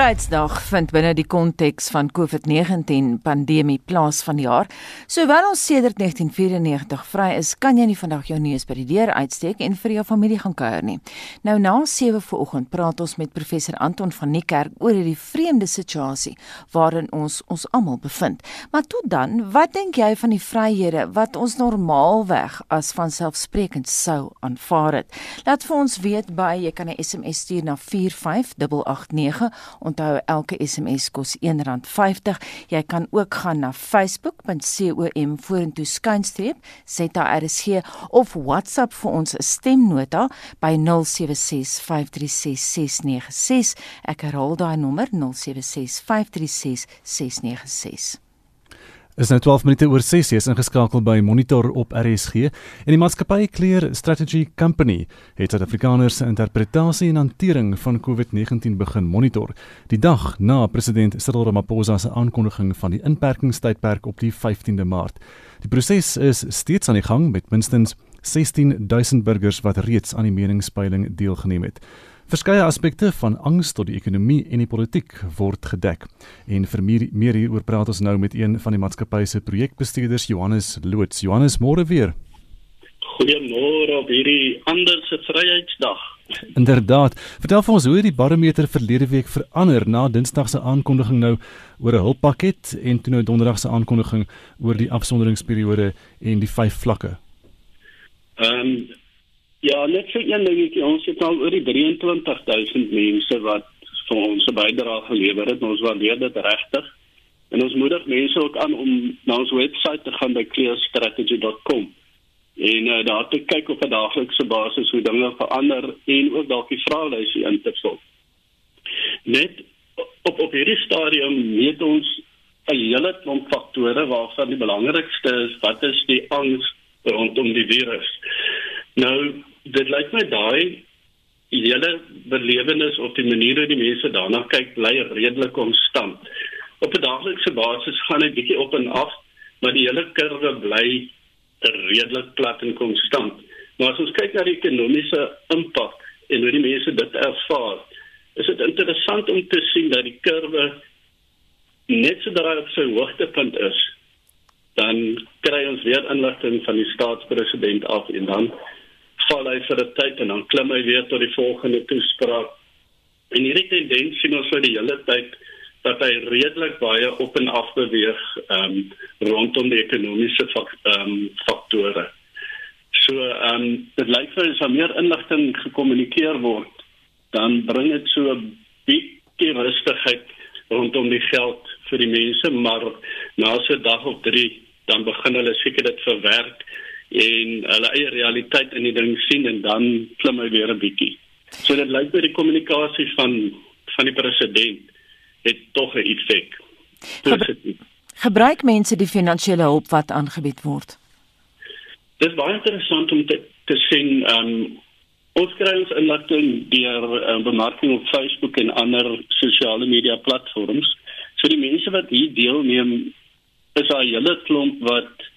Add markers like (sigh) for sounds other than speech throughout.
Vryheidsdag vind binne die konteks van COVID-19 pandemie plaas van die jaar. Sowel ons sedert 1994 vry is, kan jy nie vandag jou neus by die deur uitsteek en vir jou familie gaan kuier nie. Nou na 7 vanoggend praat ons met professor Anton van Niekerk oor hierdie vreemde situasie waarin ons ons almal bevind. Maar toe dan, wat dink jy van die vryhede wat ons normaalweg as vanselfsprekend sou aanvaar het? Laat vir ons weet by jy kan 'n SMS stuur na 45889 Onthou elke SMS kos R1.50. Jy kan ook gaan na facebook.com vorentoe skynstreep ZRSG of WhatsApp vir ons 'n stemnota by 0765366996. Ek herhaal daai nommer 0765366996 is nou 12 minute oor 6 is ingeskakel by Monitor op RSG en die maatskappy Clear Strategy Company het Suid-Afrikaners se interpretasie en hantering van COVID-19 begin monitor die dag na president Cyril Ramaphosa se aankondiging van die inperkingstydperk op die 15de Maart. Die proses is steeds aan die gang met minstens 16000 burgers wat reeds aan die meningspeiling deelgeneem het. Verskeie aspekte van angs tot die ekonomie en die politiek word gedek. En vir meer, meer hieroor praat ons nou met een van die maatskappy se projekbestuurders Johannes Loots. Johannes, môre weer. Goeiemôre op hierdie ander se Vryheidsdag. Inderdaad. Vertel vir ons hoe die barometer verlede week verander na Dinsdag se aankondiging nou oor 'n hulppakket en toe nou Donderdag se aankondiging oor die afsonderingsperiode en die vyf vlakke. Ehm um, Ja, net vir een dingetjie, ons het al oor die 23000 mense wat vir ons 'n bydrae gelewer het. Ons waardeer dit regtig. En ons moedig mense ook aan om na ons webwerf te gaan by clearstrategy.com en uh, daar te kyk op 'n daaglikse basis hoe dinge verander en ook dalk die vraelysie in te vul. Net op op hierdie stadium weet ons 'n hele klomp faktore waarvan die belangrikste is wat is die angs rondom die virus. Nou dit lyk my daai hele belewenis of die manier hoe die mense daarna kyk bly redelik konstant. Op 'n daaglikse basis gaan dit bietjie op en af, maar die hele kurwe bly redelik plat en konstant. Maar as ons kyk na die ekonomiese impak en hoe die mense dit ervaar, is dit interessant om te sien dat die kurwe net sodra dit op sy hoogtepunt is, dan kry ons weer inligting van die staatspresident af en dan val hy vir 'n tyd en dan klim hy weer tot die volgende toespraak. En hierdie tendens sien ons vir die hele tyd dat hy redelik baie op en af beweeg um, rondom die ekonomiese fak, um, faktore. So ehm um, dit lyk vir as meer inligting gekommunikeer word, dan bring dit so 'n bietjie rustigheid rondom die geld vir die mense, maar na so 'n dag of 3 dan begin hulle seker dit verwerk en hulle eie realiteit in die ding sien en dan klim hy weer 'n bietjie. So dit lyk by die kommunikasie van van die president het tog 'n effek. Gebruik mense die finansiële hulp wat aangebied word? Dit is baie interessant om te te sien um ons kry ons inligting deur um, bemarking op Facebook en ander sosiale media platforms. So die mense wat hier deelneem is al 'n hele klomp wat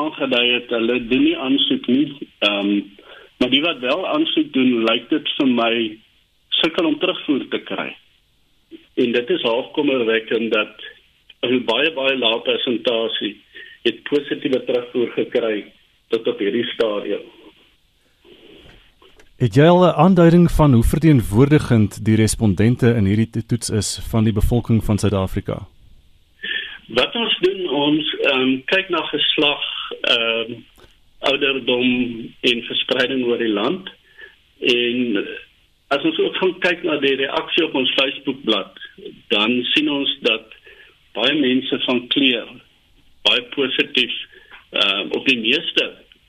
aangedui het hulle doen nie aansoek nie. Ehm um, maar die wat wel aansoek doen, lyk dit vir my sukkel om terugvoer te kry. En dit is halfkommerwekkend dat 'n baie baie lae persentasie het positiewe terugvoer gekry tot op hierdie stadium. Het jy al 'n aanduiding van hoe verteenwoordigend die respondente in hierdie toets is van die bevolking van Suid-Afrika? Wat ons doen, ons um, kyk na geslag uh, ouderdom en verspreiding oor die land. En as ons ook gaan kyk na die reaksie op ons Facebookblad, dan sien ons dat baie mense van kleur baie positief uh, op die meeste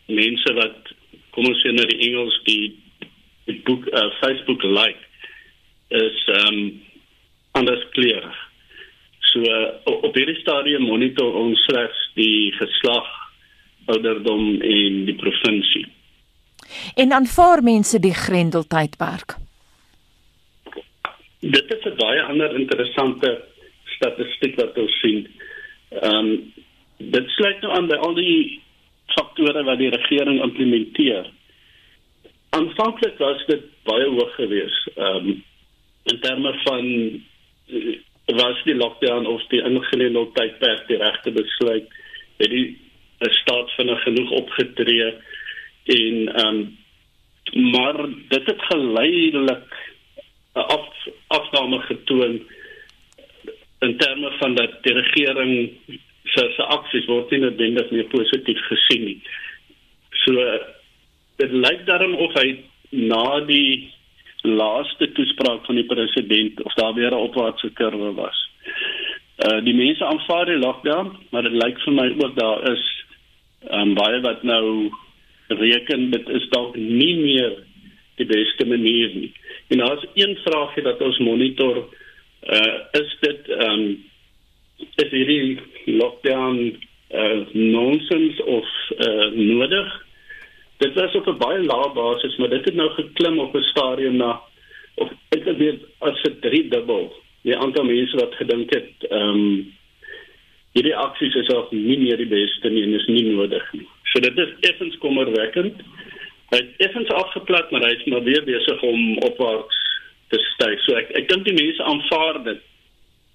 mense wat kom ons sê na die Engels die die boek uh, Facebook like is um, anders kleurig. So uh, op hierdie stadium monitor ons slegs die geslag ouderdom en die provinsie. En aanvaar mense die grendeltydperk? Dit is 'n baie ander interessante statistiek wat ons sien. Ehm um, dit sluit nou aan by al die faktore wat die regering implementeer. Aanvanklik was dit baie hoog geweest ehm um, in terme van was die lockdown of die ingeleide tydperk die regte besluit het die staat vinnig genoeg opgetree en ehm um, maar dit het geleidelik 'n af, afname getoon in terme van dat die regering se se aksies word nie noodwendig meer positief gesien nie. So dit lyk daarom of hy na die laaste toespraak van die president of daar weer 'n opwaartse kurwe was. Uh die mense aanvaar die lockdown, maar dit lyk vir my ook daar is um, baie wat nou reken dit is dalk nie meer die beste manier nie. En daar's een vraagie dat ons monitor uh is dit um, is hierdie lockdown uh nonsens of uh nodig? Dit was op 'n baie lae basis, maar dit het nou geklim op 'n stadium na of ek weet as dit drie dubbel. Die aantal mense wat gedink het ehm um, hierdie aksies is ook nie meer die beste nie en is nie nodig nie. So dit is effens kommerwekkend. Hy het effens afgeplat, maar hy is maar weer besig om opwaarts te styg. So ek ek dink die mense aanvaar dit.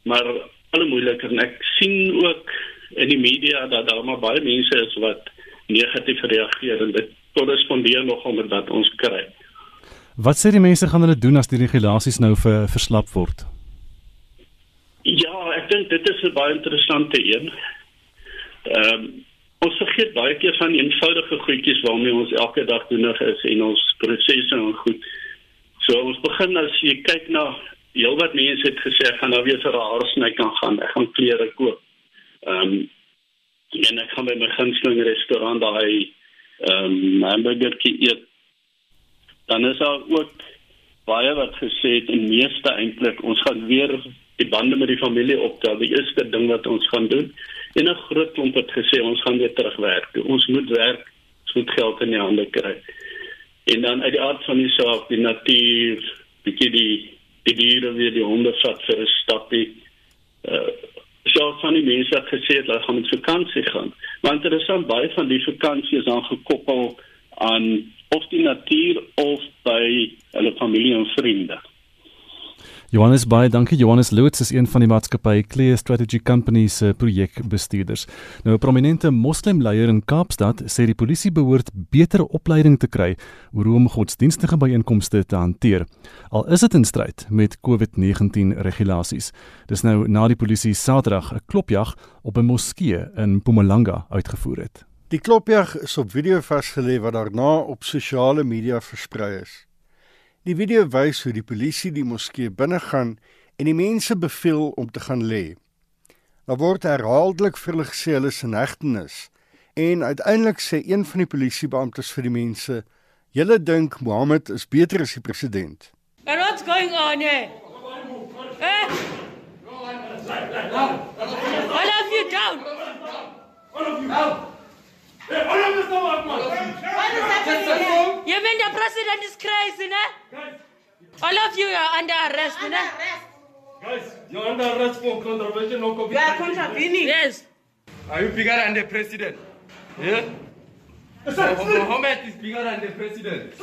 Maar alle moeiliker en ek sien ook in die media dat daar maar baie mense is wat negatief reageer en dit korrespondeer nogal met wat ons kry. Wat sê die mense gaan hulle doen as die regulasies nou ver, verslap word? Ja, ek dink dit is 'n baie interessante een. Ehm um, ons vergeet baie keer van eenvoudige goedjies waarmee ons elke dag doenig is en ons prosesse en goed. So ons begin as jy kyk na heelwat mense het gesê gaan nou weer vir 'n haarsny kan gaan. Ek gaan klere koop. Ehm um, en ek gaan by my gunsteling restaurant daai ehm um, hamburgertjie eet. Dan is daar ook baie wat gesê het en meeste eintlik ons gaan weer die bande met die familie optel. Die eerste ding wat ons gaan doen. En 'n groot klomp het gesê ons gaan weer terugwerk. Ons moet werk, ons moet geld in die hande kry en dan uit die aard van die saak die natuur bietjie die die diere weer die honde vat vir 'n stapie uh so van die mense het gesê hulle gaan met vakansie gaan. Maar interessant baie van die vakansie is dan gekoppel aan of die natuur of by hulle familie en vriende Johannes baie dankie. Johannes Loots is een van die maatskappy Clear Strategy Company se projekbestuurders. Nou 'n prominente moslimleier in Kaapstad sê die polisie behoort beter opleiding te kry oor hoe om godsdienstige byeenkomste te hanteer. Al is dit in stryd met COVID-19 regulasies. Dis nou na die polisie Saterdag 'n klopjag op 'n moskee in Mpumalanga uitgevoer het. Die klopjag is op video vasgelê wat daarna op sosiale media versprei is. Die video wys hoe die polisie die moskee binnegaan en die mense beveel om te gaan lê. Daar word herhaaldelik vir hulle gesê hulle is in hegtenis en uiteindelik sê een van die polisiebeamptes vir die mense: "Julle dink Mohammed is beter as die president." And what's going on here? Eh? All of you down. All of you down. You mean the president is crazy, ne? Guys. All of you are under arrest, under ne? Arrest. Guys, you're under arrest for contravention of COVID. You are contravening. Yes. Are you bigger than the president? Yeah? Mohammed is bigger than the president.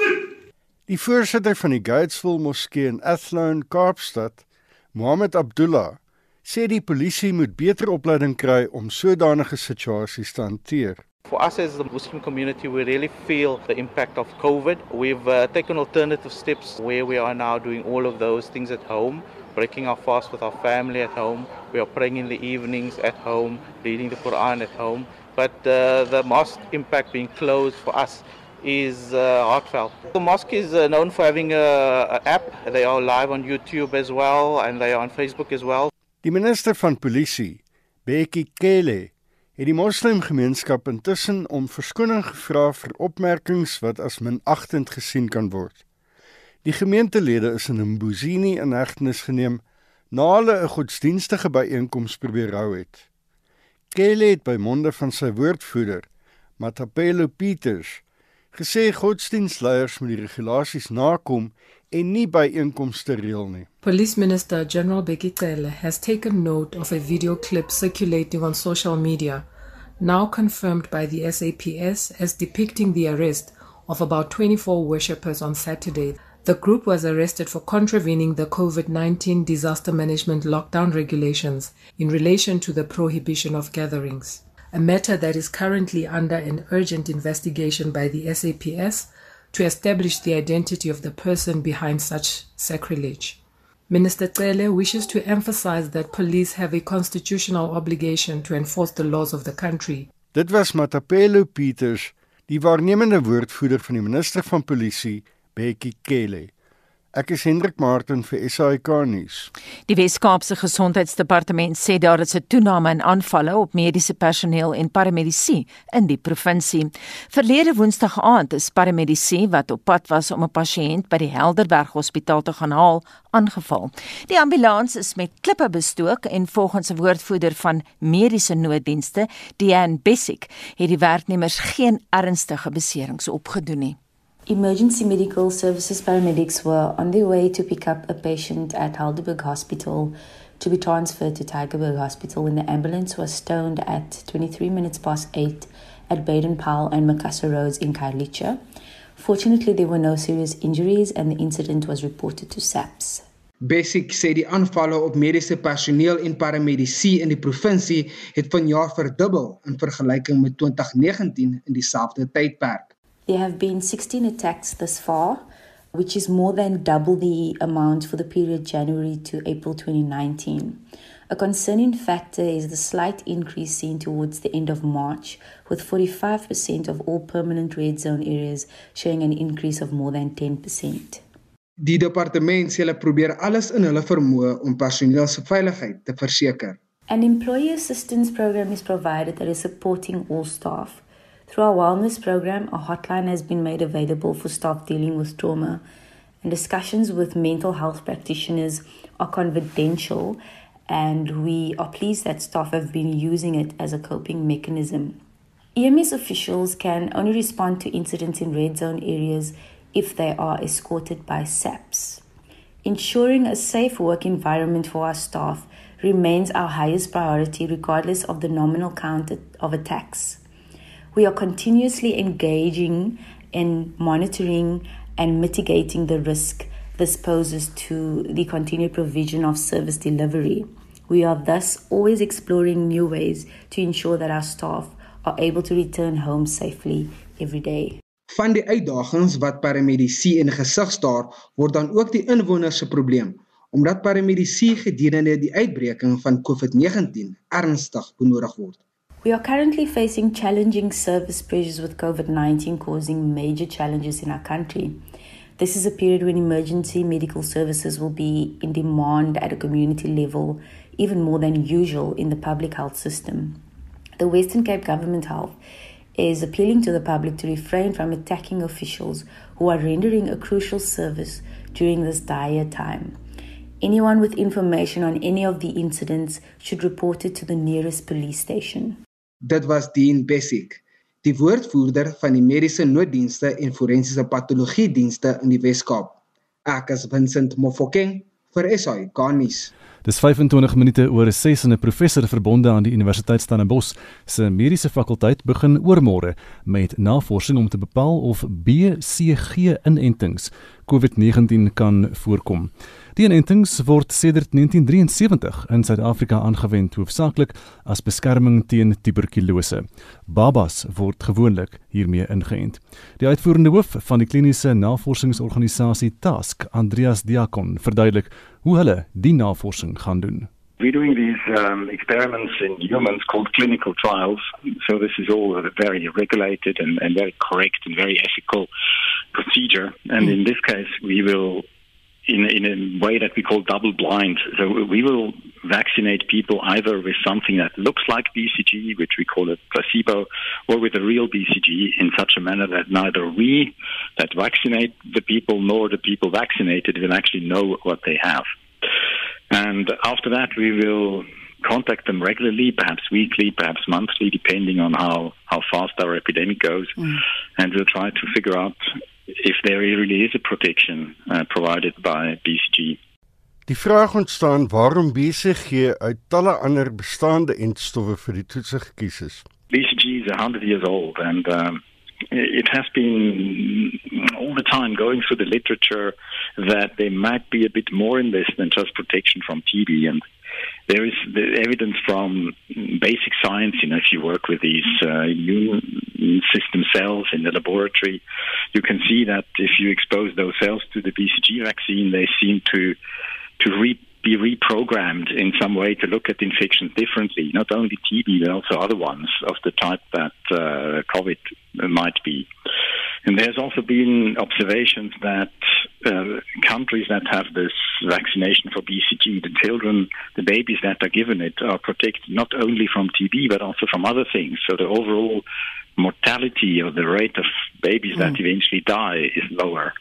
Die voorsitter van die Gatesville Moskee in Athlone, Kaapstad, Mohammed Abdullah, sê die polisie moet beter opleiding kry om sodanige situasies te hanteer. For us as the Muslim community, we really feel the impact of COVID. We've uh, taken alternative steps where we are now doing all of those things at home, breaking our fast with our family at home. We are praying in the evenings at home, reading the Quran at home. But uh, the mosque impact being closed for us is uh, heartfelt. The mosque is uh, known for having an app. They are live on YouTube as well, and they are on Facebook as well. Die minister van polisie, Bekkie Cele, het die moslimgemeenskap intussen om verskoning gevra vir opmerkings wat as minagtend gesien kan word. Die gemeentelede is in Mbuzini in hegtenis geneem na hulle 'n godsdienstige byeenkoms probeer hou het. Kele het by monde van sy woordvoerder, Matapelo Peters, gesê godsdienstleiers moet die regulasies nakom en nie reël nie. Police Minister General Bekkie Cele has taken note of a video clip circulating on social media, now confirmed by the SAPS as depicting the arrest of about 24 worshippers on Saturday. The group was arrested for contravening the COVID 19 disaster management lockdown regulations in relation to the prohibition of gatherings, a matter that is currently under an urgent investigation by the SAPS to establish the identity of the person behind such sacrilege. Minister Cele wishes to emphasize that police have a constitutional obligation to enforce the laws of the country. Dit was Matapelo Peters, die waarnemende woordvoerder van die minister van polisie Bekkie Cele. Ek is Hendrik Martin vir SAK nuus. Die Wes-Kaapse Gesondheidsdepartement sê daar is 'n toename in aanvalle op mediese personeel en paramedici in die provinsie. Verlede Woensdag aand is paramedici wat op pad was om 'n pasiënt by die Helderberg Hospitaal te gaan haal, aangeval. Die ambulans is met klippe bestook en volgens 'n woordvoerder van mediese nooddienste, Diane Bessick, het die werknemers geen ernstige beserings opgedoen nie. Emergency medical services paramedics were on their way to pick up a patient at Heidelberg Hospital to be transferred to Tigerberg Hospital when the ambulance was stoned at 23 minutes past 8 at Baden Powell and Macassar Roads in Kailicha. Fortunately, there were no serious injuries and the incident was reported to SAPS. Basic sê die aanvalle op mediese personeel en paramedici in die provinsie het vanjaar verdubbel in vergelyking met 2019 in dieselfde tydperk. There have been 16 attacks thus far, which is more than double the amount for the period January to April 2019. A concerning factor is the slight increase seen towards the end of March, with 45% of all permanent red zone areas showing an increase of more than 10%. Die departement sê hulle probeer alles in hulle vermoë om personeel se veiligheid te verseker. An employee assistance program is provided that is supporting all staff. Through our wellness program, a hotline has been made available for staff dealing with trauma, and discussions with mental health practitioners are confidential, and we are pleased that staff have been using it as a coping mechanism. EMS officials can only respond to incidents in red zone areas if they are escorted by SAPs. Ensuring a safe work environment for our staff remains our highest priority, regardless of the nominal count of attacks. We are continuously engaging in monitoring and mitigating the risk this poses to the continued provision of service delivery. We are thus always exploring new ways to ensure that our staff are able to return home safely every day. Van die uitdagings wat paramedici in gesig staar, word dan ook die inwoners se probleem, omdat paramedici gedurende die uitbreking van COVID-19 ernstig benodig word. We are currently facing challenging service pressures with COVID 19 causing major challenges in our country. This is a period when emergency medical services will be in demand at a community level, even more than usual in the public health system. The Western Cape Government Health is appealing to the public to refrain from attacking officials who are rendering a crucial service during this dire time. Anyone with information on any of the incidents should report it to the nearest police station. Dit was Dean Bessick, die woordvoerder van die mediese nooddienste en forensiese patologie dienste in die Wes-Kaap. Ek is Vincent Mofokeng vir SAI Garnis. Dis 25 minute oor 6 en 'n professor verbonde aan die Universiteit Stellenbosch se mediese fakulteit begin oormôre met navorsing om te bepaal of BCG-inentings COVID-19 kan voorkom. Die inentings word sedert 1973 in Suid-Afrika aangewend hoofsaaklik as beskerming teen tuberkulose. Babas word gewoonlik hiermee ingeënt. Die uitvoerende hoof van die kliniese navorsingsorganisasie TASK, Andreas Diakon, verduidelik hoe hulle die navorsing gaan doen. We're doing these um, experiments in humans called clinical trials. So this is all a very regulated and, and very correct and very ethical procedure. And mm. in this case, we will in, in a way that we call double blind. So we will vaccinate people either with something that looks like BCG, which we call a placebo, or with a real BCG in such a manner that neither we that vaccinate the people nor the people vaccinated will actually know what they have. And after that, we will contact them regularly, perhaps weekly, perhaps monthly, depending on how, how fast our epidemic goes. Mm. And we'll try to figure out if there really is a protection uh, provided by BCG. Die vraag ontstaan waarom BCG uit talle ander bestaande entstowwe vir die toetse gekies is. BCG is 100 years old and um, it has been all the time going through the literature that there might be a bit more in this than just protection from TB. And there is the evidence from basic science. You know, if you work with these uh, immune system cells in the laboratory, you can see that if you expose those cells to the BCG vaccine, they seem to to re- be reprogrammed in some way to look at infections differently, not only TB, but also other ones of the type that uh, COVID might be. And there's also been observations that uh, countries that have this vaccination for BCG, the children, the babies that are given it, are protected not only from TB but also from other things. So the overall mortality or the rate of babies mm. that eventually die is lower.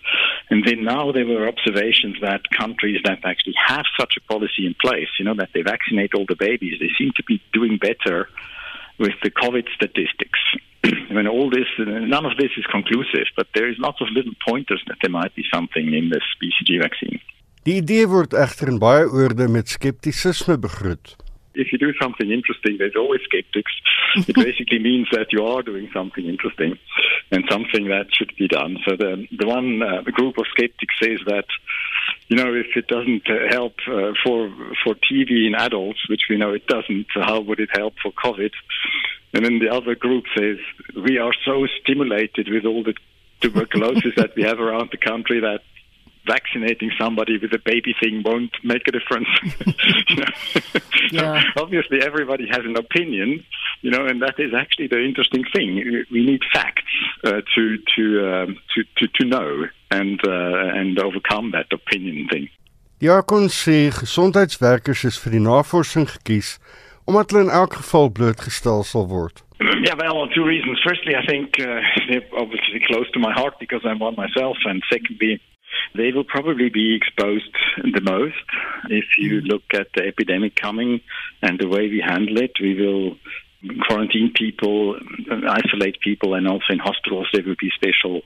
And then now there were observations that countries that actually have such a policy in place, you know, that they vaccinate all the babies, they seem to be doing better with the COVID statistics. (clears throat) I mean, all this, none of this is conclusive, but there is lots of little pointers that there might be something in this BCG vaccine. Die idee word egter in baie oorde met skeptisisme begroet. If you do something interesting, there's always skeptics. it (laughs) basically means that you are doing something interesting and something that should be done. So the the one uh, group of skeptics says that you know if it doesn't uh, help uh, for for TB in adults, which we know it doesn't, how would it help for COVID? And then the other group says, we are so stimulated with all the tuberculosis (laughs) that we have around the country that vaccinating somebody with a baby thing won't make a difference. (laughs) you know? (laughs) yeah. so obviously, everybody has an opinion, you know, and that is actually the interesting thing. We need facts uh, to to, um, to to to know and uh, and overcome that opinion thing. Ja, kon sê gesondheidswerkers is vir die navorsing gekies omdat hulle in elk geval blootgestel sal word. Yeah, well, two reasons. Firstly, I think uh, (laughs) they're obviously close to my heart because I'm one myself, and secondly, they will probably be exposed the most. If you look at the epidemic coming and the way we handle it, we will quarantine people, isolate people, and also in hospitals there will be special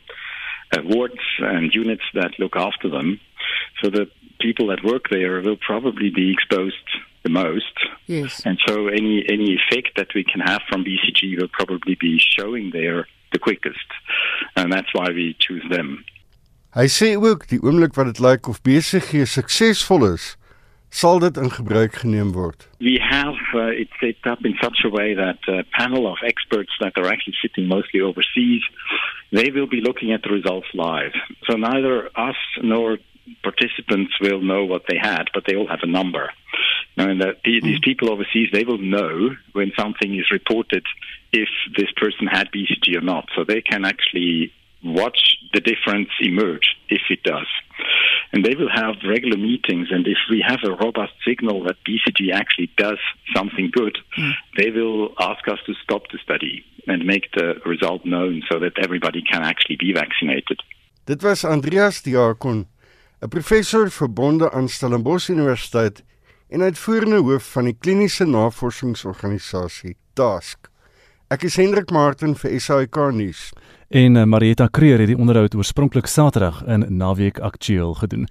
uh, wards and units that look after them. So the people that work there will probably be exposed the most. Yes. And so any any effect that we can have from BCG will probably be showing there the quickest. And that's why we choose them. Hy sê ook die oomblik wat dit lyk of BCG suksesvol is, sal dit in gebruik geneem word. We have uh, it set up in such a way that a panel of experts that are actually sitting mostly overseas, they will be looking at the results live. So neither us nor participants will know what they had, but they all have a number. Now, and that the, these people overseas, they will know when something is reported if this person had BCG or not. So they can actually watch the difference emerge if it does. And they will have regular meetings, and if we have a robust signal that BCG actually does something good, mm. they will ask us to stop the study and make the result known so that everybody can actually be vaccinated. Dit was Andreas Diakon 'n professor verbonde aan Stellenbosch Universiteit en uitvoerende hoof van die kliniese navorsingsorganisasie TASK. Ek is Hendrik Martin vir SAK nuus. En eh, Marieta Kreer het die onderhoud oorspronklik Saterdag in Naweek Aktueel gedoen.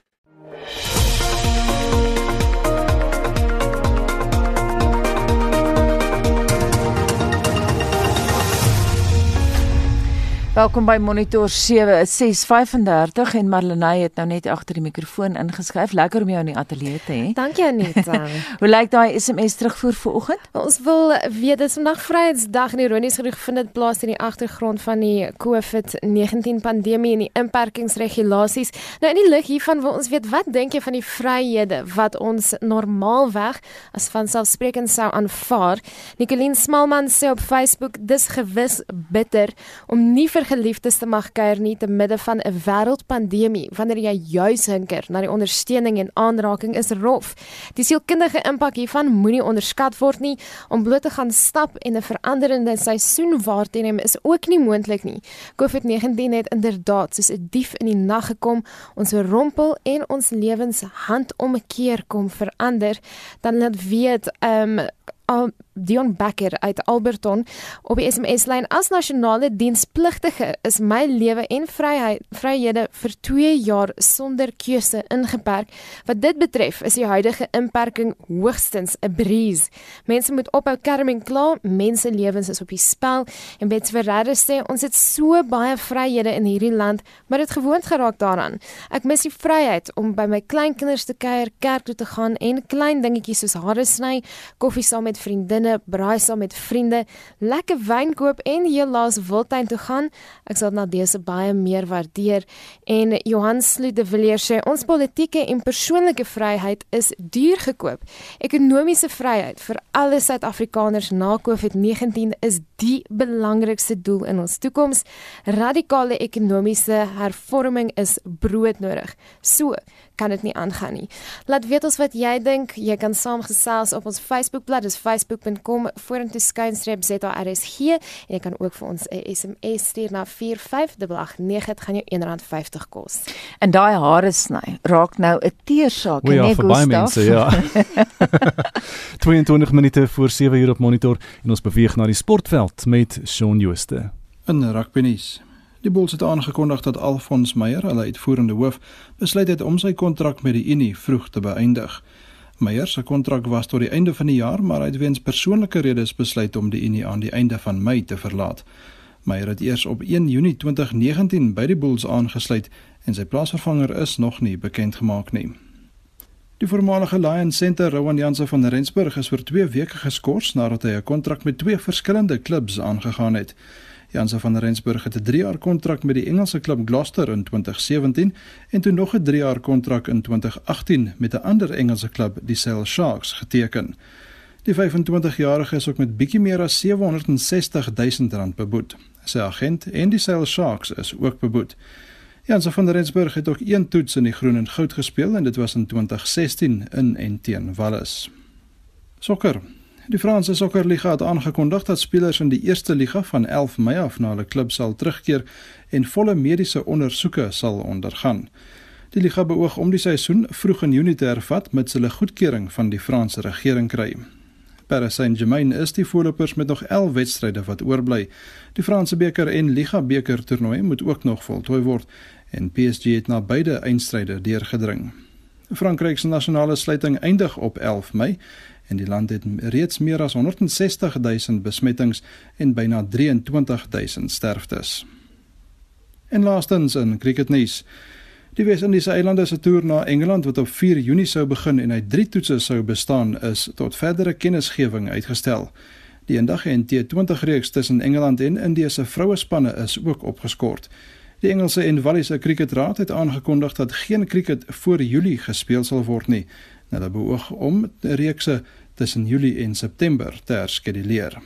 Welkom by Monitor 7635 en Marlenae het nou net agter die mikrofoon ingeskuif. Lekker om jou in die ateljee te hê. Dankie Anita. (laughs) Hoe lyk daai SMS terugvoer vir oggend? Ons wil weet dis vandag Vryheidsdag en ironies genoeg vind dit plaas in die agtergrond van die COVID-19 pandemie en die inperkingsregulasies. Nou in die lig hiervan wil ons weet wat dink jy van die vryhede wat ons normaalweg as vanselfsprekend sou aanvaar? Nicoline Smalman sê op Facebook dis gewis bitter om nie vir geliefdes te mag kuier nie te midde van 'n wêreldpandemie wanneer jy juis hinker na die ondersteuning en aanraking is rof. Die sielkundige impak hiervan moenie onderskat word nie om bloot te gaan stap en 'n veranderende seisoen waar te neem is ook nie moontlik nie. COVID-19 het inderdaad soos 'n dief in die nag gekom, ons rompel en ons lewens hand om 'n keer kom verander. Dan laat weet ehm um, Dion Becker uit Alberton op die SMS lyn as nasionale dienspligtige is my lewe en vryheid vryhede vir 2 jaar sonder keuse ingeperk. Wat dit betref, is die huidige inperking hoogstens 'n breeze. Mense moet ophou kerm en kla, mense lewens is op die spel en Bets Ferreira sê ons het so baie vryhede in hierdie land, maar dit gewoond geraak daaraan. Ek mis die vryheid om by my kleinkinders te kuier, kerk toe te gaan en klein dingetjies soos hare sny, koffie saam met vriendinne, braai saam met vriende, lekker wyn koop en heel laas wildtuin toe gaan. Ek sal na dese baie meer waardeer en Johan Sloot de Villiers sê ons politieke en persoonlike vryheid is duur gekoop. Ekonomiese vryheid vir alle Suid-Afrikaners na COVID-19 is die belangrikste doel in ons toekoms. Radikale ekonomiese hervorming is broodnodig. So kan dit nie aangaan nie. Laat weet ons wat jy dink. Jy kan saamgesels op ons Facebookblad, dis facebook.com vorentoe skynstreep ZARSG en jy kan ook vir ons 'n SMS stuur na 45889. Dit gaan jou R1.50 kos. En daai hare sny raak nou 'n teersaak O ja, nee vir baie mense, ja. (laughs) 22 minute voor 7 uur op monitor en ons beweeg na die sportveld met Shaun Jooste. In rugbynuus. Die Bulls het aangekondig dat Alfons Meyer, hulle uitvoerende hoof, besluit het om sy kontrak met die Unie vroeg te beëindig. Meyer se kontrak was tot die einde van die jaar, maar hy het weens persoonlike redes besluit om die Unie aan die einde van Mei te verlaat. Meyer het eers op 1 Junie 2019 by die Bulls aangesluit en sy plaasvervanger is nog nie bekend gemaak nie. Die voormalige Lions center Rowan Janse van Rensburg is vir 2 weke geskort nadat hy 'n kontrak met twee verskillende klubs aangegaan het. Janse van Rensburg het 'n 3-jaar kontrak met die Engelse klub Gloucester in 2017 en toe nog 'n 3-jaar kontrak in 2018 met 'n ander Engelse klub, die Sale Sharks, geteken. Die 25-jarige is ook met bietjie meer as 760 000 rand beboet. Sy agent en die Sale Sharks is ook beboet. Janse van Rensburg het ook een toets in die groen en goud gespeel en dit was in 2016 in en teen Wallis. Sokker. Die Franse Sokkerliga het aangekondig dat spelers in die eerste liga van 11 Mei af na hulle klub sal terugkeer en volle mediese ondersoeke sal ondergaan. Die liga beoog om die seisoen vroeg in Junie te hervat met hulle goedkeuring van die Franse regering kry. Paris Saint-Germain is die voorlopers met nog 11 wedstryde wat oorbly. Die Franse beker en Liga beker toernooi moet ook nog voltooi word en PSG het na beide eindstryde deurgedring. Frankryk se nasionale sluiting eindig op 11 Mei en die land het reeds meer as 160 000 besmettings en byna 23 000 sterftes. En laastens in cricketnuus. Die Wes-Indiese eilande se toer na Engeland wat op 4 Junie sou begin en uit 3 toetse sou bestaan is tot verdere kennisgewing uitgestel. Die eendag en T20 reeks tussen Engeland en Indië se vrouespanne is ook opgeskort. Die Engelse en Walliese Kriketraad het aangekondig dat geen kriket voor Julie gespeel sal word nie. Hulle beoog om reekse tussen Julie en September te herskeduleer.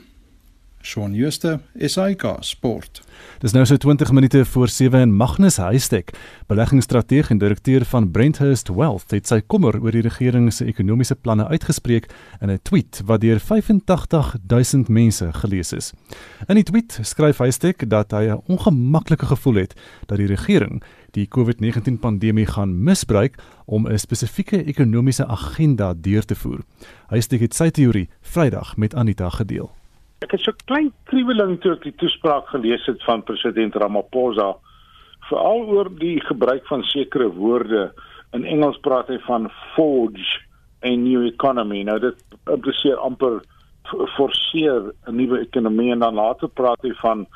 Shaun Schuster, SAK Sport. Dis nou so 20 minute voor 7 en Magnus Huystek, beleggingsstrateeg en direkteur van Brenthurst Wealth, het sy kommer oor die regering se ekonomiese planne uitgespreek in 'n tweet wat deur 85000 mense gelees is. In die tweet skryf Huystek dat hy 'n ongemaklike gevoel het dat die regering die COVID-19 pandemie gaan misbruik om 'n spesifieke ekonomiese agenda deur te voer. Huystek het sy teorie Vrydag met Anita gedeel. Ek het so klein kriweling toe ek die toespraak gelees het van president Ramaphosa veral oor die gebruik van sekere woorde. In Engels praat hy van forge a new economy. Nou dit impliseer amper forceer 'n nuwe ekonomie en dan later praat hy van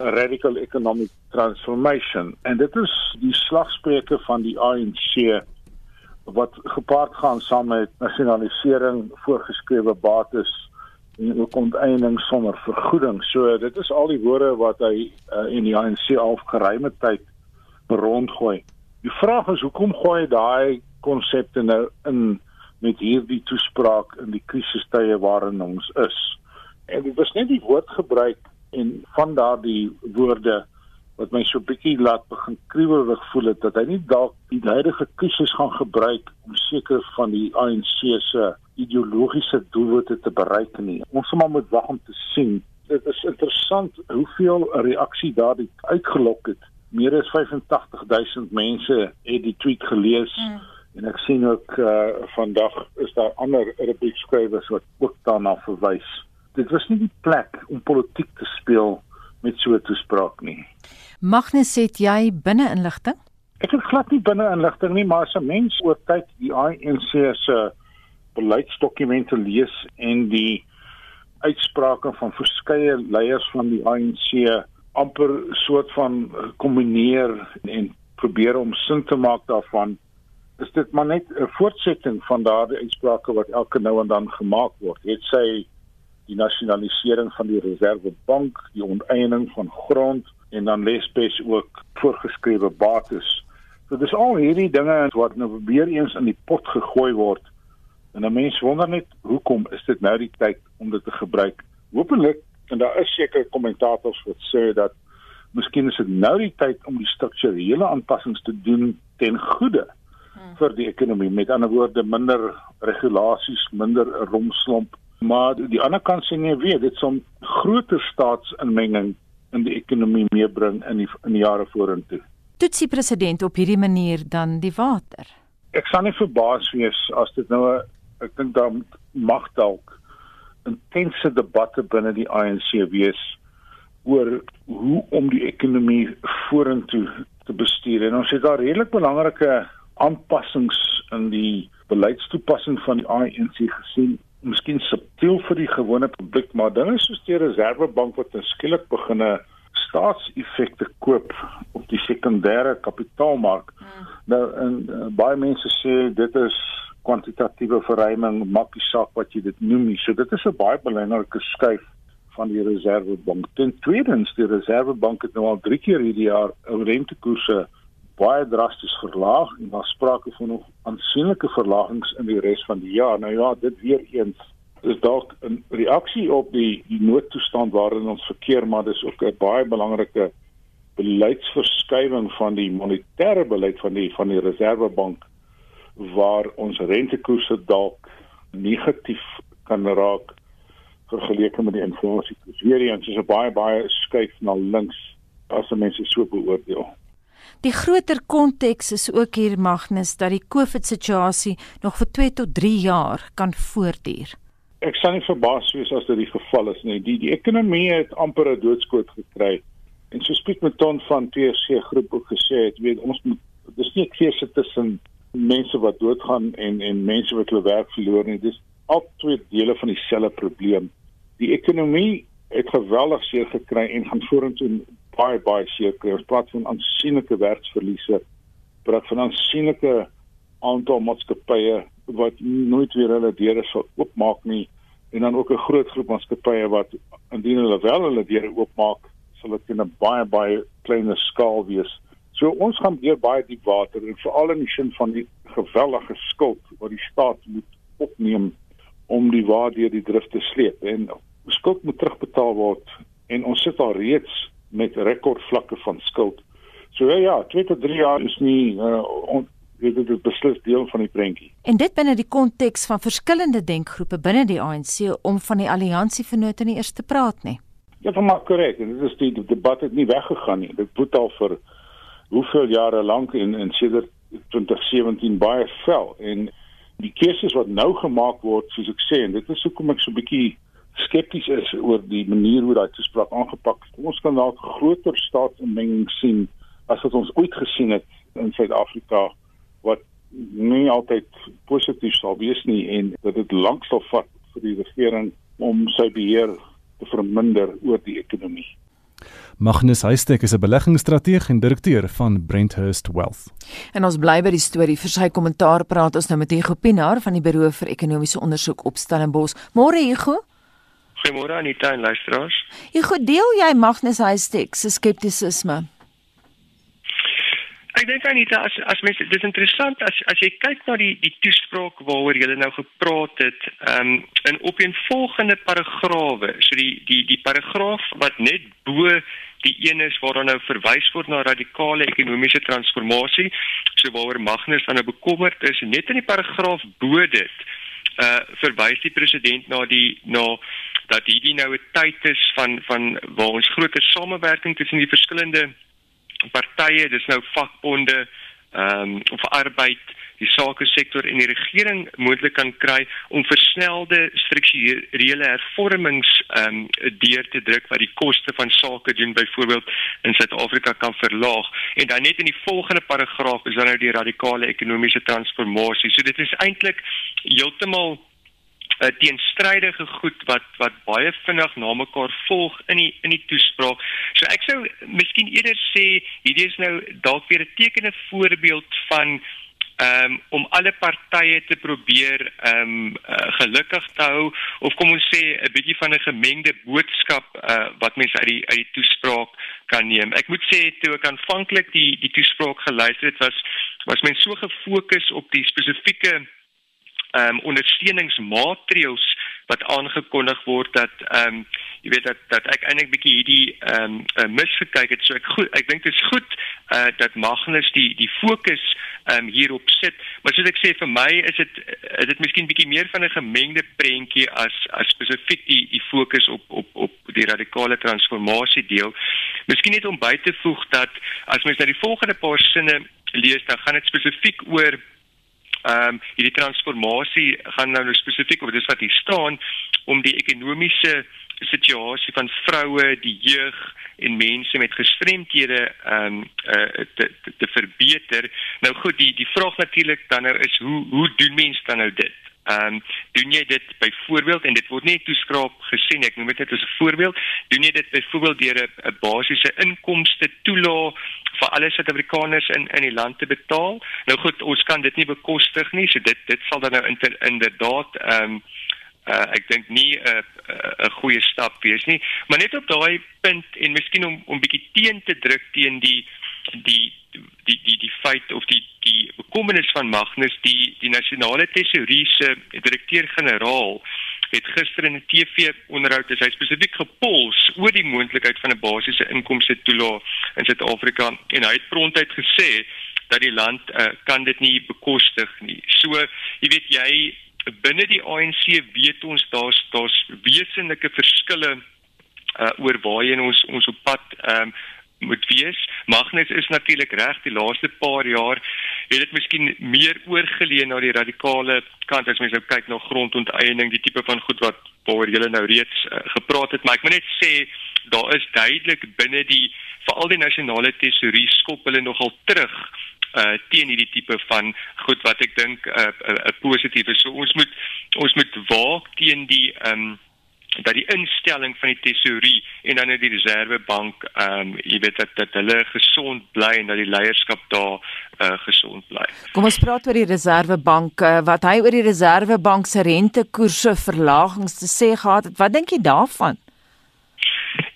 radical economic transformation. En dit is die slagspreuke van die ANC wat gepaard gaan saam met nasionalisering, voorgeskrewe bates en ook onteiening sonder vergoeding. So dit is al die woorde wat hy uh, in die ANC al geruime tyd rondgooi. Die vraag is hoekom gooi hy daai konsepte nou in met hierdie toespraak in die krisistye waarin ons is. En dit was net die woordgebruik en van daardie woorde wat my so bietjie laat begin kriewelig voel het dat hy nie dalk die huidige krisis gaan gebruik om seker van die ANC se ideologiese doelwitte te bereik nie. Ons moet maar moet wag om te sien. Dit is interessant hoeveel reaksie daardie uitgelok het. Meer as 85000 mense het die tweet gelees. Mm. En ek sien ook uh vandag is daar ander rubriek skrywers wat ook daarna verwys. Dit was nie die plek om politiek te speel met so 'n toespraak nie. Magnus sê jy binne inligting? Ek het glad nie binne inligting nie, maar as 'n mens oor tyd die ANC se beleidsdokumente lees en die uitsprake van verskeie leiers van die ANC amper soort van kombineer en probeer om sin te maak daarvan is dit maar net 'n voortsetting van daardie uitsprake wat elke nou en dan gemaak word. Het sy die nasionalisering van die reservebank, die onteiening van grond en dan lesbes ook voorgeskrewe bates. So dis al hierdie dinge wat nou weer eens in die pot gegooi word. En 'n mens wonder net hoekom is dit nou die tyd om dit te gebruik? Hoopelik en daar is seker kommentators wat sê dat miskien is dit nou die tyd om die strukturele aanpassings te doen ten goeie hmm. vir die ekonomie. Met ander woorde minder regulasies, minder romslomp Maar die ander kant sê nee, weet dit som groter staatsinmenging in die ekonomie meebring in die in die jare vorentoe. Toetsie president op hierdie manier dan die water. Ek sal nie verbaas wees as dit nou 'n ek dink dan mag dalk intense debatte binne die ANC wees oor hoe om die ekonomie vorentoe te bestuur. En ons het daar redelik belangrike aanpassings in die beleidstoepassing van die ANC gesien miskien subtiel vir die gewone publiek, maar dinge soos die Reservebank wat skielik begine staatseffekte koop op die sekondêre kapitaalmark. Hmm. Nou en uh, baie mense sê dit is kwantitatiewe verruiming, maak nie saak wat jy dit noem nie. So dit is 'n baie belangrike skuif van die Reservebank. Ten tweede, die Reservebank het nou al 3 keer hierdie jaar rentekoerse baie drasties verlaag en daar sprake van nog aansienlike verlagings in die res van die jaar. Nou ja, dit weer eens is dalk 'n reaksie op die die noodtoestand waarin ons verkeer, maar dis ook 'n baie belangrike beleidsverskywing van die monetêre beleid van die van die Reservebank waar ons rentekoerse dalk negatief kan raak vergeleke met die inflasie. Dis weer eens 'n baie baie skuif na links as mense so beoordeel. Die groter konteks is ook hier Magnus dat die COVID situasie nog vir 2 tot 3 jaar kan voortduur. Ek sal nie verbaas wees as dit die geval is nie. Die die ekonomie het amper 'n doodskoot gekry. En so Piet Meton van TSC groep ook gesê het, weet ons moet dis nie 'n keuse tussen mense wat doodgaan en en mense wat hulle werk verloor nie. Dis al twee dele van dieselfde probleem. Die ekonomie het geweldig seer gekry en gaan vorentoe baie baie seker. Ons praat van aansienlike werksverliese. Praat van aansienlike aantal maatskappye wat nooit weer hulle deure sal oopmaak nie en dan ook 'n groot groep maatskappye wat indien hulle wel hulle deure oopmaak, sal dit in 'n baie baie kleiner skaal wees. So ons gaan weer baie diep water en veral in die sin van die gewellige skuld wat die staat moet opneem om die waarde die drif te sleep en skuld moet terugbetaal word en ons sit al reeds met rekordvlakke van skuld. So ja, ja 2 tot 3 jaar is nie uh, on, weet dit is beslis deel van die prentjie. En dit binne die konteks van verskillende denkgroepe binne die ANC om van die alliansie vennote nie eers te praat nie. Ja, van maar korrek. Dit is die, die debat het nie weggegaan nie. Dit het al vir hoeveel jare lank in in sedert 2017 baie vel en die keuses wat nou gemaak word, soos ek sê, en dit is hoekom ek so 'n bietjie skepties is oor die manier hoe daai toespraak aangepak is. Ons kan dalk groter staatsinmenging sien as wat ons ooit gesien het in Suid-Afrika wat nie altyd positief sal wees nie en dat dit lank sal vat vir die regering om sy beheer te verminder oor die ekonomie. Magnus Huystek is 'n beleggingsstrateeg en direkteur van Brenthurst Wealth. En ons bly by die storie vir sy kommentaar praat ons nou met Hugo Pinaar van die Buro vir Ekonomiese Onderzoek op Stellenbosch. Môre Hugo. Goeiemôre Anita en luisteraars. Ek gou deel jy Magnus Huystek se skeptisisme. Ek dink Anita as as mense dis interessant as as jy kyk na die die toespraak waaroor jy nou gepraat het, ehm um, in opeenvolgende paragrawe, so die die die paragraaf wat net bo die een is waar dan nou verwys word na radikale ekonomiese transformasie, so waaroor Magnus dan nou bekommerd is, net in die paragraaf bo dit uh verwys die president na die na dat hierdie nou 'n tyd is van van waar ons groter samewerking tussen die verskillende partye, dis nou vakbonde, ehm um, of arbeid, die sake sektor en die regering moontlik kan kry om versnelde strukturele hervormings ehm um, deur te druk wat die koste van sake doen byvoorbeeld in Suid-Afrika kan verlaag en dan net in die volgende paragraaf is dan nou die radikale ekonomiese transformasie. So dit is eintlik heeltemal uh, teenstrydige goed wat wat baie vinnig na mekaar volg in die in die toespraak. So ek sou miskien eerder sê hierdie is nou dalk weer 'n tekende voorbeeld van um, om alle partye te probeer um, uh, gelukkig te hou of kom ons sê 'n bietjie van 'n gemengde boodskap uh, wat mense uit die uit die toespraak kan neem. Ek moet sê toe ek aanvanklik die die toespraak geluister het was was mense so gefokus op die spesifieke ehm um, ondersteuningsmaatreëls wat aangekondig word dat ehm um, jy weet dat dat ek eintlik bietjie hierdie ehm um, uh, misgekyk het. So ek goed ek dink dit is goed uh, dat Magnus die die fokus ehm um, hierop sit. Maar soos ek sê vir my is dit is dit miskien bietjie meer van 'n gemengde prentjie as as spesifiek die die fokus op op op die radikale transformasie deel. Miskien net om by te voeg dat as mens na die volgende paar sinne lees dan gaan dit spesifiek oor ehm um, hierdie transformasie gaan nou, nou spesifiek oor dis wat hier staan om die ekonomiese situasie van vroue, die jeug en mense met gestremthede ehm um, uh, te, te te verbeter. Nou goed, die die vraag natuurlik dan nou is hoe hoe doen mense dan nou dit? Ehm um, doen jy dit byvoorbeeld en dit word nie toeskraap gesien ek noem dit net as 'n voorbeeld doen jy dit byvoorbeeld deur 'n basiese inkomste toelaag vir alle Suid-Afrikaners in in die land te betaal? Nou goed ons kan dit nie bekostig nie so dit dit sal dan nou inderdaad ehm um, uh, ek dink nie 'n uh, 'n uh, goeie stap wees nie. Maar net op daai punt en miskien om om bietjie teen te druk teen die die die die die feit of die die bekommernis van Magnus die die nasionale tesourier se direkteur-generaal het gister in 'n TV onderhoud is hy spesifiek gepols oor die moontlikheid van 'n basiese inkomste toelaag in Suid-Afrika en hy het prontuit gesê dat die land uh, kan dit nie bekostig nie. So, jy weet jy binne die ANC weet ons daar's daar's wesenlike verskille uh, oor waarheen ons ons op pad um, moet wees. Magnus is natuurlik reg die laaste paar jaar het dit miskien meer oorgeleë na die radikale kant as mens nou kyk na grondonteiening, die tipe van goed wat waaroor julle nou reeds uh, gepraat het, maar ek moet net sê daar is duidelik binne die veral die nasionale tesorie skop hulle nogal terug uh teen hierdie tipe van goed wat ek dink 'n uh, 'n uh, uh, positief is. So ons moet ons moet waak teen die um dat die instelling van die tesorie en dan net die reservebank ehm um, jy weet dat dat hulle gesond bly en dat die leierskap daar uh, gesond bly. Kom ons praat oor die reservebank uh, wat hy oor die reservebank se rentekoerse verlagings te sê gehad het. Wat dink jy daarvan?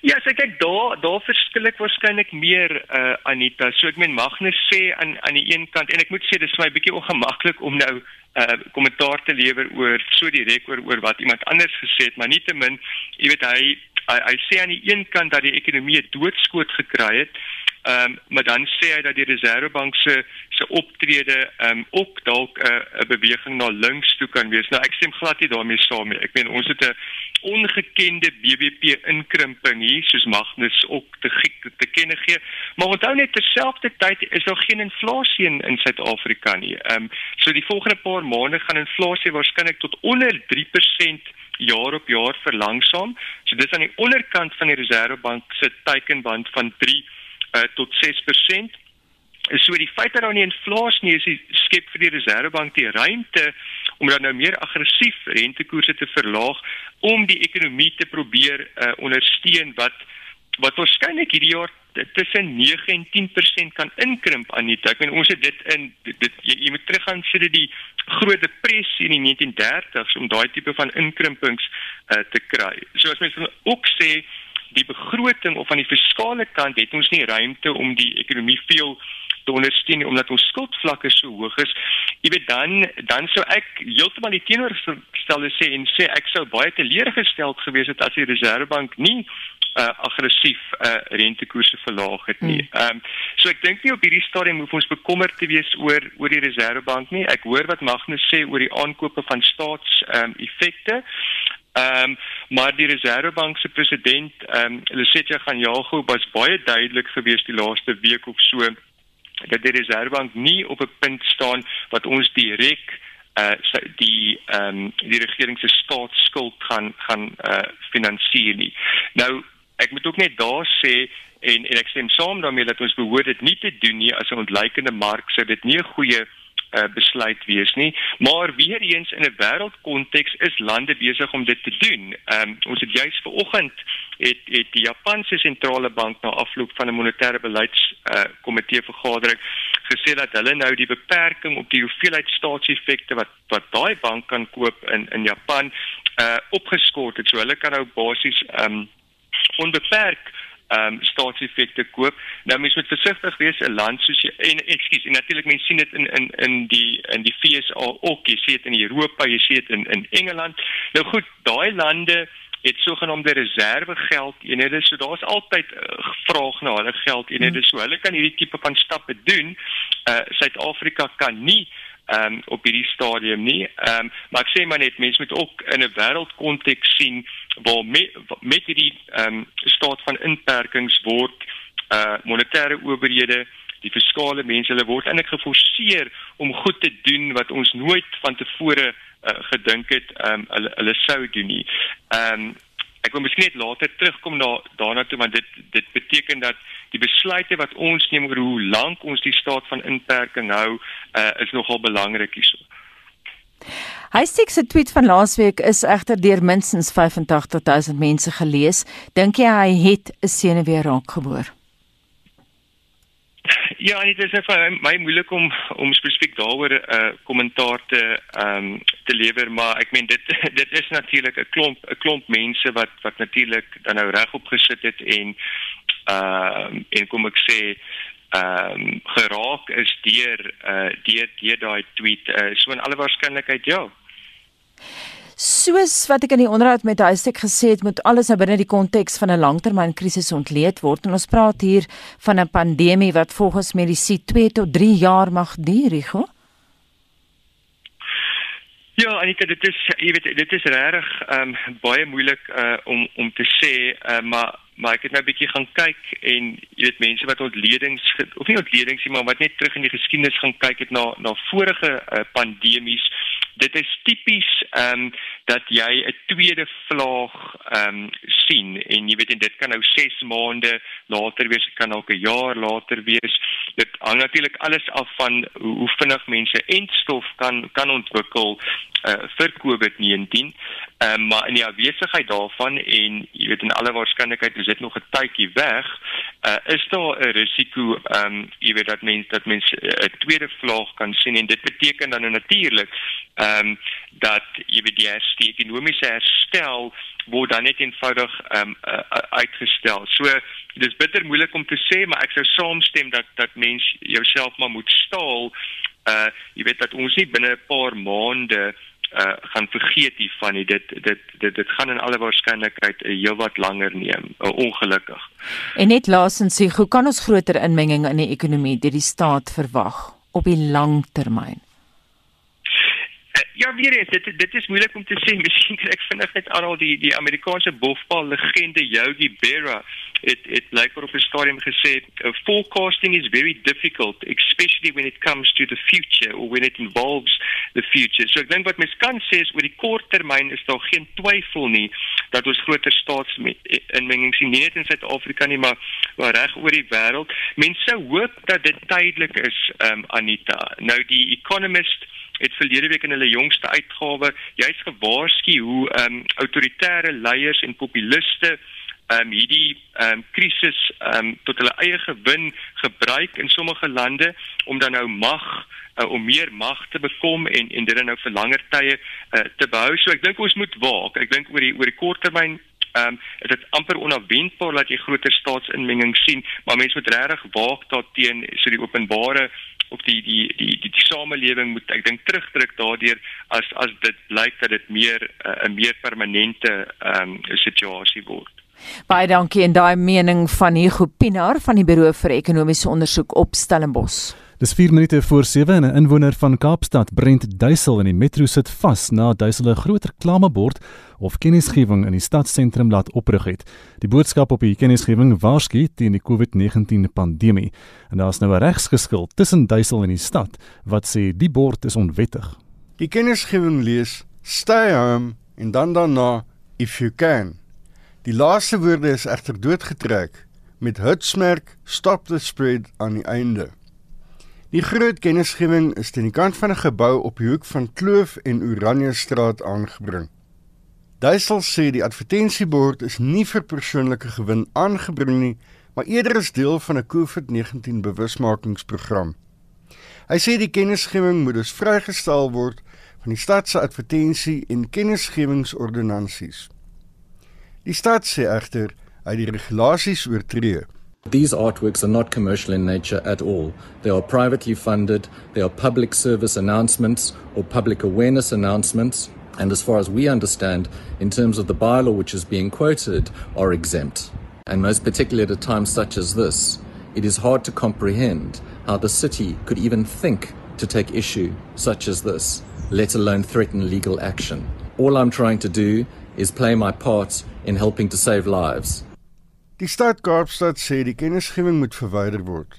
Ja, so kyk daar daar verskil ek waarskynlik meer uh Anita. So ek meen Magnus sê aan aan die een kant en ek moet sê dis vir my bietjie ongemaklik om nou uh kommentaar te lewer oor so direk oor oor wat iemand anders gesê het, maar nietemin, jy weet hy hy, hy sê aan die een kant dat die ekonomie doodskoot gekry het. Ehm um, maar dan sê hy dat die Reservebank se se optrede ehm um, ook dalk 'n uh, beweging na links toe kan wees. Nou ek stem glad nie daarmee saam nie. Ek meen ons het 'n ongekende BBP inkrimping hier soos Magnus ook te gek te kenne gee. Maar onthou net terselfdertyd is daar geen inflasie in, in Suid-Afrika nie. Ehm um, so die volgende paar maande gaan inflasie waarskynlik tot onder 3% jaar op jaar verlangsaam. So dis aan die onderkant van die Reservebank se teikenband van 3 uh, tot 6%. So die feit dat daar nie inflasie nie is, skep vir die Reservebank die ruimte om dan nou meer aggressief rentekoerse te verlaag om die ekonomie te probeer uh, ondersteun wat wat waarskynlik hierdie jaar tussen 9 en 10% kan inkrimp aan die ek meen ons het dit in dit, jy, jy moet teruggaan sê dit die groot depressie in die 1930s om daai tipe van inkrimpings uh, te kry. So as mens ook sê die begroting of aan die fiskale kant het ons nie ruimte om die ekonomie veel te ondersteun omdat ons skuldvlakke so hoog is. Jy weet dan dan sou ek heeltemal die teenoorgestelde sê en sê ek sou baie teleurgesteld gewees het as die Reservebank nie uh aggressief uh rentekoerse verlaag het nie. Hmm. Ehm um, so ek dink nie op hierdie stadium hoef ons bekommerd te wees oor oor die Reservebank nie. Ek hoor wat Magnus sê oor die aankope van staats ehm um, effekte. Ehm um, maar die Reservebank se president ehm um, Lesetja Ganyago was baie duidelik geweest die laaste week of so dat die Reservebank nie op 'n punt staan wat ons direk uh die ehm um, die regering se staatsskuld gaan gaan uh finansier nie. Nou ek moet ook net daar sê en en ek stem saam daarmee dat ons behoort dit nie te doen nie as 'n ontleikende mark sou dit nie 'n goeie uh, besluit wees nie maar weer eens in 'n wêreldkonteks is lande besig om dit te doen. Um, ons het juis vanoggend het het die Japanse sentrale bank na afloop van 'n monetêre beleids uh, komitee vergadering gesê dat hulle nou die beperking op die hoeveelheid staatseffekte wat wat daai bank kan koop in in Japan uh opgeskort het. So hulle kan nou basies um, onbeperk ehm um, staatseffekte koop. Nou mens moet versigtig wees 'n land soos jy en ekskuus, en natuurlik mense sien dit in in in die in die FSA ook, jy sien dit in Europa, jy sien dit in in Engeland. Nou goed, daai lande het sogenaamde reservegeld eenhede. So daar's altyd uh, vraag na hulle geld eenhede. So hulle kan hierdie tipe van stappe doen. Uh Suid-Afrika kan nie ehm um, op hierdie stadium nie. Ehm um, maar ek sê maar net mense moet ook in 'n wêreldkonteks sien waar met met hierdie ehm um, staat van inperkings word uh monetêre owerhede die fiskale mense hulle word eintlik geforseer om goed te doen wat ons nooit van tevore uh, gedink het ehm um, hulle hulle sou doen nie. Ehm um, ek wil miskien net later terugkom na daarna toe want dit dit beteken dat die besluite wat ons neem oor hoe lank ons die staat van inperking hou uh, is nogal belangrik hierso. Hy sê se tweet van laasweek is egter deur minstens 85000 mense gelees. Dink jy hy het 'n senuwee raak Ja, dit is vir my moeilik om om spesifiek daaroor 'n uh, kommentaar te ehm um, te lewer, maar ek meen dit (laughs) dit is natuurlik 'n klomp 'n klomp mense wat wat natuurlik dan nou regop gesit het en ehm uh, en kom ek sê ehm um, geraak is deur uh deur deur daai tweet uh, so in alle waarskynlikheid ja. Soos wat ek in die onderhoud met sê gesê het moet alles nou binne die konteks van 'n langtermynkrisis ontleed word en ons praat hier van 'n pandemie wat volgens medisy 2 tot 3 jaar mag duur, Rigo. Ja, Anita, dit is jy weet dit is regtig ehm um, baie moeilik uh om om te sê, uh, maar maar ek het nou 'n bietjie gaan kyk en jy weet mense wat ontledings of nie ontledings nie, maar wat net terug in die geskiedenis gaan kyk het na na vorige uh, pandemies. Dit is tipies ehm um, dat jy 'n tweede vlaag ehm um, sien en jy weet en dit kan nou 6 maande later wees, dit kan ook 'n jaar later wees. Dit hang natuurlik alles af van hoe, hoe vinnig mense entstof kan kan ontwikkel uh, vir COVID-19. Ehm um, maar in die afwesigheid daarvan en jy weet in alle waarskynlikheid is dit nog 'n tydjie weg, uh, is daar 'n risiko ehm um, jy weet dat mense dat mense 'n uh, tweede vlaag kan sien en dit beteken dan natuurlik ehm um, dat jy weet die, die ekonomiese herstel word dan net eenvoudig ehm um, uh, uitgestel. So dit is bitter moeilik om te sê, maar ek sou saamstem dat dat mens jouself maar moet staal. Uh jy weet dat ons nie binne 'n paar maande uh gaan vergeet hiervan nie. Dit dit dit dit gaan in alle waarskynlikheid 'n heelwat langer neem, uh, ongelukkig. En net laasens sê, hoe kan ons groter inmenging in die ekonomie deur die staat verwag op die lang termyn? Ja, weer eens, dit dit is moeilik om te sê. (laughs) Miskien ek vinnig net aan al die die Amerikaanse bofbal legende Yogi Berra het het blykbaar op 'n stadium gesê, forecasting is very difficult, especially when it comes to the future or when it involves the future. So ek dink wat mens kan sê is oor die kort termyn is daar geen twyfel nie dat ons groter staatsinmenging sien nie net in Suid-Afrika nie, maar maar reg oor die wêreld. Mense hoop dat dit tydelik is, um, Anita. Nou die Economist het verlede week in hulle jongste uitgawe juist gewaarsku hoe ehm um, autoritaire leiers en populiste ehm um, hierdie ehm um, krisis ehm um, tot hulle eie gewin gebruik in sommige lande om dan nou mag uh, om meer mag te bekom en en dit dan nou vir langer tye uh, te behou. So ek dink ons moet waak. Ek dink oor die oor die korttermyn ehm um, is dit amper onverwendbaar dat jy groter staatsinmenging sien, maar mense moet regtig waak daarteen so die openbare of die die die die, die samelewing moet ek dink terugdruk daardeur as as dit blyk dat dit meer eh, 'n uh, meer permanente ehm um, situasie word. Baie dankie en daai mening van Hugo Pinaar van die Buro vir Ekonomiese Onderzoek op Stellenbosch. Dis 4 minute voor 7 en 'n inwoner van Kaapstad, Brent Duisel in die metro sit vas na Duisel 'n groot reklamebord of kennisgewing in die stadsentrum laat oprig het. Die boodskap op die kennisgewing waarsku teen die COVID-19 pandemie. En daar's nou 'n regsgeskil tussen Duisel en die stad wat sê die bord is onwettig. Die kennisgewing lees: Stay home en dan daarna if you can. Die laaste woorde is egter doodgetrek met hitsmerk stop the spread aan die einde. Die groot kennisgewing is teen die kant van 'n gebou op die hoek van Kloof en Oranje straat aangebring. Duisel sê die advertensiebord is nie vir persoonlike gewin aangebring nie, maar eerder as deel van 'n COVID-19 bewusmakingsprogram. Hy sê die kennisgewing moet dus vrygestel word van die stad se advertensie en kennisgewingsordonnansies. Die stad sê egter hy die regulasies oortree. These artworks are not commercial in nature at all. They are privately funded, they are public service announcements or public awareness announcements, and as far as we understand, in terms of the bylaw which is being quoted, are exempt. And most particularly at a time such as this, it is hard to comprehend how the city could even think to take issue such as this, let alone threaten legal action. All I'm trying to do is play my part in helping to save lives. Die stad Kaapstad sê die kennisgewing moet verwyder word.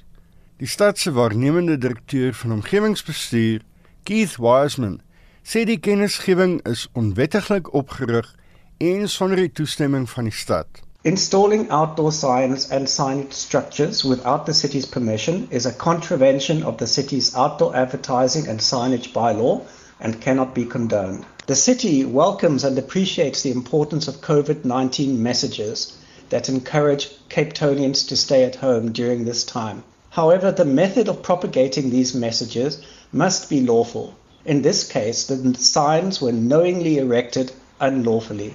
Die stad se waarnemende direkteur van omgewingsbestuur, Keith Wiseman, sê die kennisgewing is onwettiglik opgerig en sonder die toestemming van die stad. Installing outdoor signs and signage structures without the city's permission is a contravention of the city's outdoor advertising and signage bylaw and cannot be condoned. The city welcomes and appreciates the importance of COVID 19 messages that encourage Cape Townians to stay at home during this time. However, the method of propagating these messages must be lawful. In this case, the signs were knowingly erected unlawfully.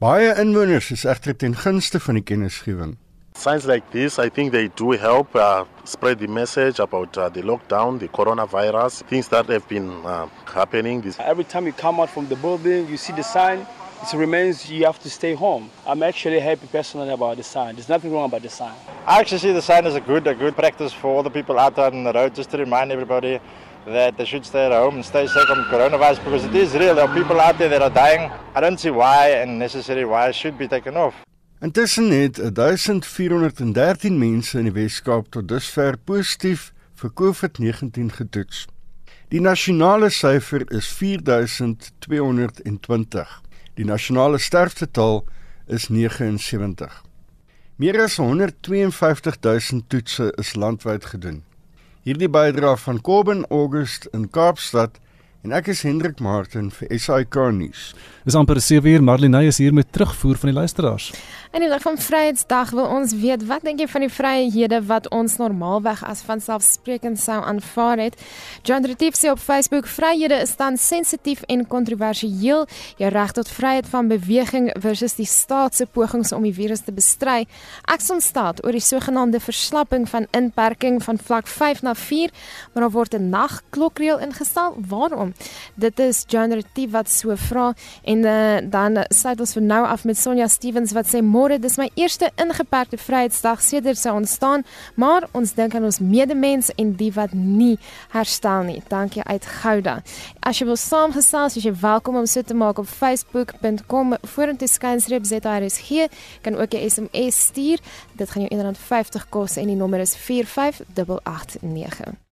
Baie inwoners is egter ten gunste van die kennisgewing. Signs like this, I think they do help uh, spread the message about uh, the lockdown, the coronavirus, things that have been uh, happening. This Every time you come out from the building, you see the sign, it remains you have to stay home. I'm actually happy personally about the sign. There's nothing wrong about the sign. I actually see the sign as a good, a good practice for all the people out there on the road, just to remind everybody that they should stay at home and stay safe from coronavirus because it is real. There are people out there that are dying. I don't see why and necessarily why it should be taken off. Intussen het 1413 mense in die Wes-Kaap tot dusver positief vir COVID-19 getoets. Die nasionale syfer is 4220. Die nasionale sterftetal is 79. Meer as 152000 toetse is landwyd gedoen. Hierdie bydra van Kobben August in Kaapstad en ek is Hendrik Martin vir SAK nuus. Dis amper 7 uur Marlene is hier met terugvoer van die luisteraars. In die lig van Vryheidsdag wil ons weet wat dink jy van die vryhede wat ons normaalweg as vanselfsprekend sou aanvaar het? John Retief sê op Facebook vryhede is dan sensitief en kontroversieel. Jou reg tot vryheid van beweging versus die staat se pogings om die virus te bestry. Ek sou staat oor die sogenaamde verslapping van inperking van vlak 5 na 4, maar daar word 'n nagklokreël ingestel. Waarom? Dit is John Retief wat so vra en uh, dan sluit ons vir nou af met Sonja Stevens wat sê Môre, dis my eerste ingeperkte Vryheidsdag sedert sy ontstaan, maar ons dink aan ons medemens en die wat nie herstel nie. Dankie uit Gouda. As jy wil saamgesels, as jy welkom om so te maak op facebook.com vorentoe skynstreep ZRSG, kan ook 'n SMS stuur. Dit gaan jou R1.50 kos en die nommer is 45889.